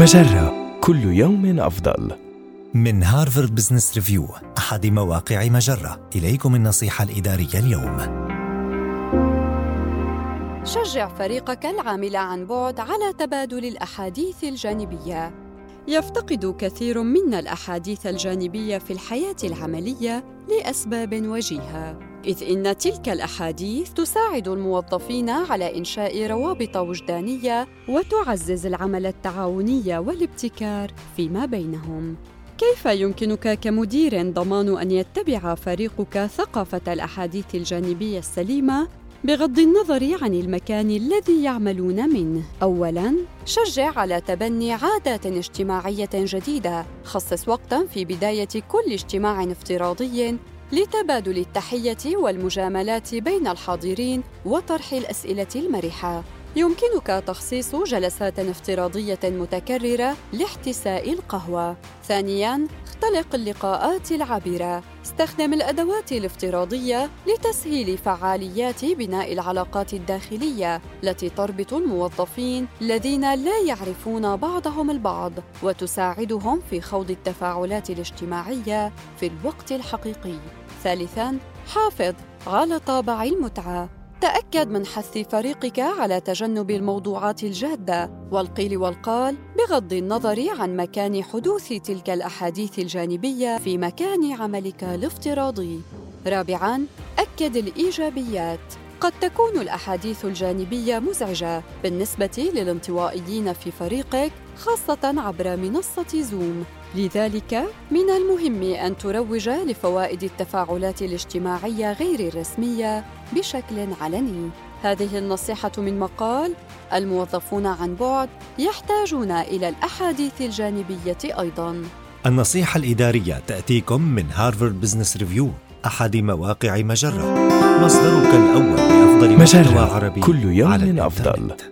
مجرة. كل يوم أفضل. من هارفارد بزنس ريفيو أحد مواقع مجرة. إليكم النصيحة الإدارية اليوم. شجع فريقك العامل عن بعد على تبادل الأحاديث الجانبية. يفتقد كثير منا الأحاديث الجانبية في الحياة العملية لأسباب وجيهة إذ إن تلك الأحاديث تساعد الموظفين على إنشاء روابط وجدانية وتعزز العمل التعاوني والابتكار فيما بينهم. كيف يمكنك كمدير ضمان أن يتبع فريقك ثقافة الأحاديث الجانبية السليمة بغض النظر عن المكان الذي يعملون منه. اولا شجع على تبني عادات اجتماعية جديدة خصص وقتا في بداية كل اجتماع افتراضي لتبادل التحية والمجاملات بين الحاضرين وطرح الأسئلة المرحة. يمكنك تخصيص جلسات افتراضية متكررة لاحتساء القهوة. ثانيا اختلق اللقاءات العابرة. استخدم الأدوات الافتراضية لتسهيل فعاليات بناء العلاقات الداخلية التي تربط الموظفين الذين لا يعرفون بعضهم البعض وتساعدهم في خوض التفاعلات الاجتماعية في الوقت الحقيقي. ثالثا حافظ على طابع المتعة. تأكد من حث فريقك على تجنب الموضوعات الجادة والقيل والقال بغض النظر عن مكان حدوث تلك الأحاديث الجانبية في مكان عملك الافتراضي. رابعاً، أكد الإيجابيات. قد تكون الأحاديث الجانبية مزعجة بالنسبة للانطوائيين في فريقك خاصة عبر منصة زوم. لذلك من المهم أن تروج لفوائد التفاعلات الاجتماعية غير الرسمية بشكل علني. هذه النصيحة من مقال الموظفون عن بعد يحتاجون إلى الأحاديث الجانبية أيضا. النصيحة الإدارية تأتيكم من هارفارد بزنس ريفيو أحد مواقع مجرة. مصدرك الأول لأفضل مجرة. كل يوم أفضل.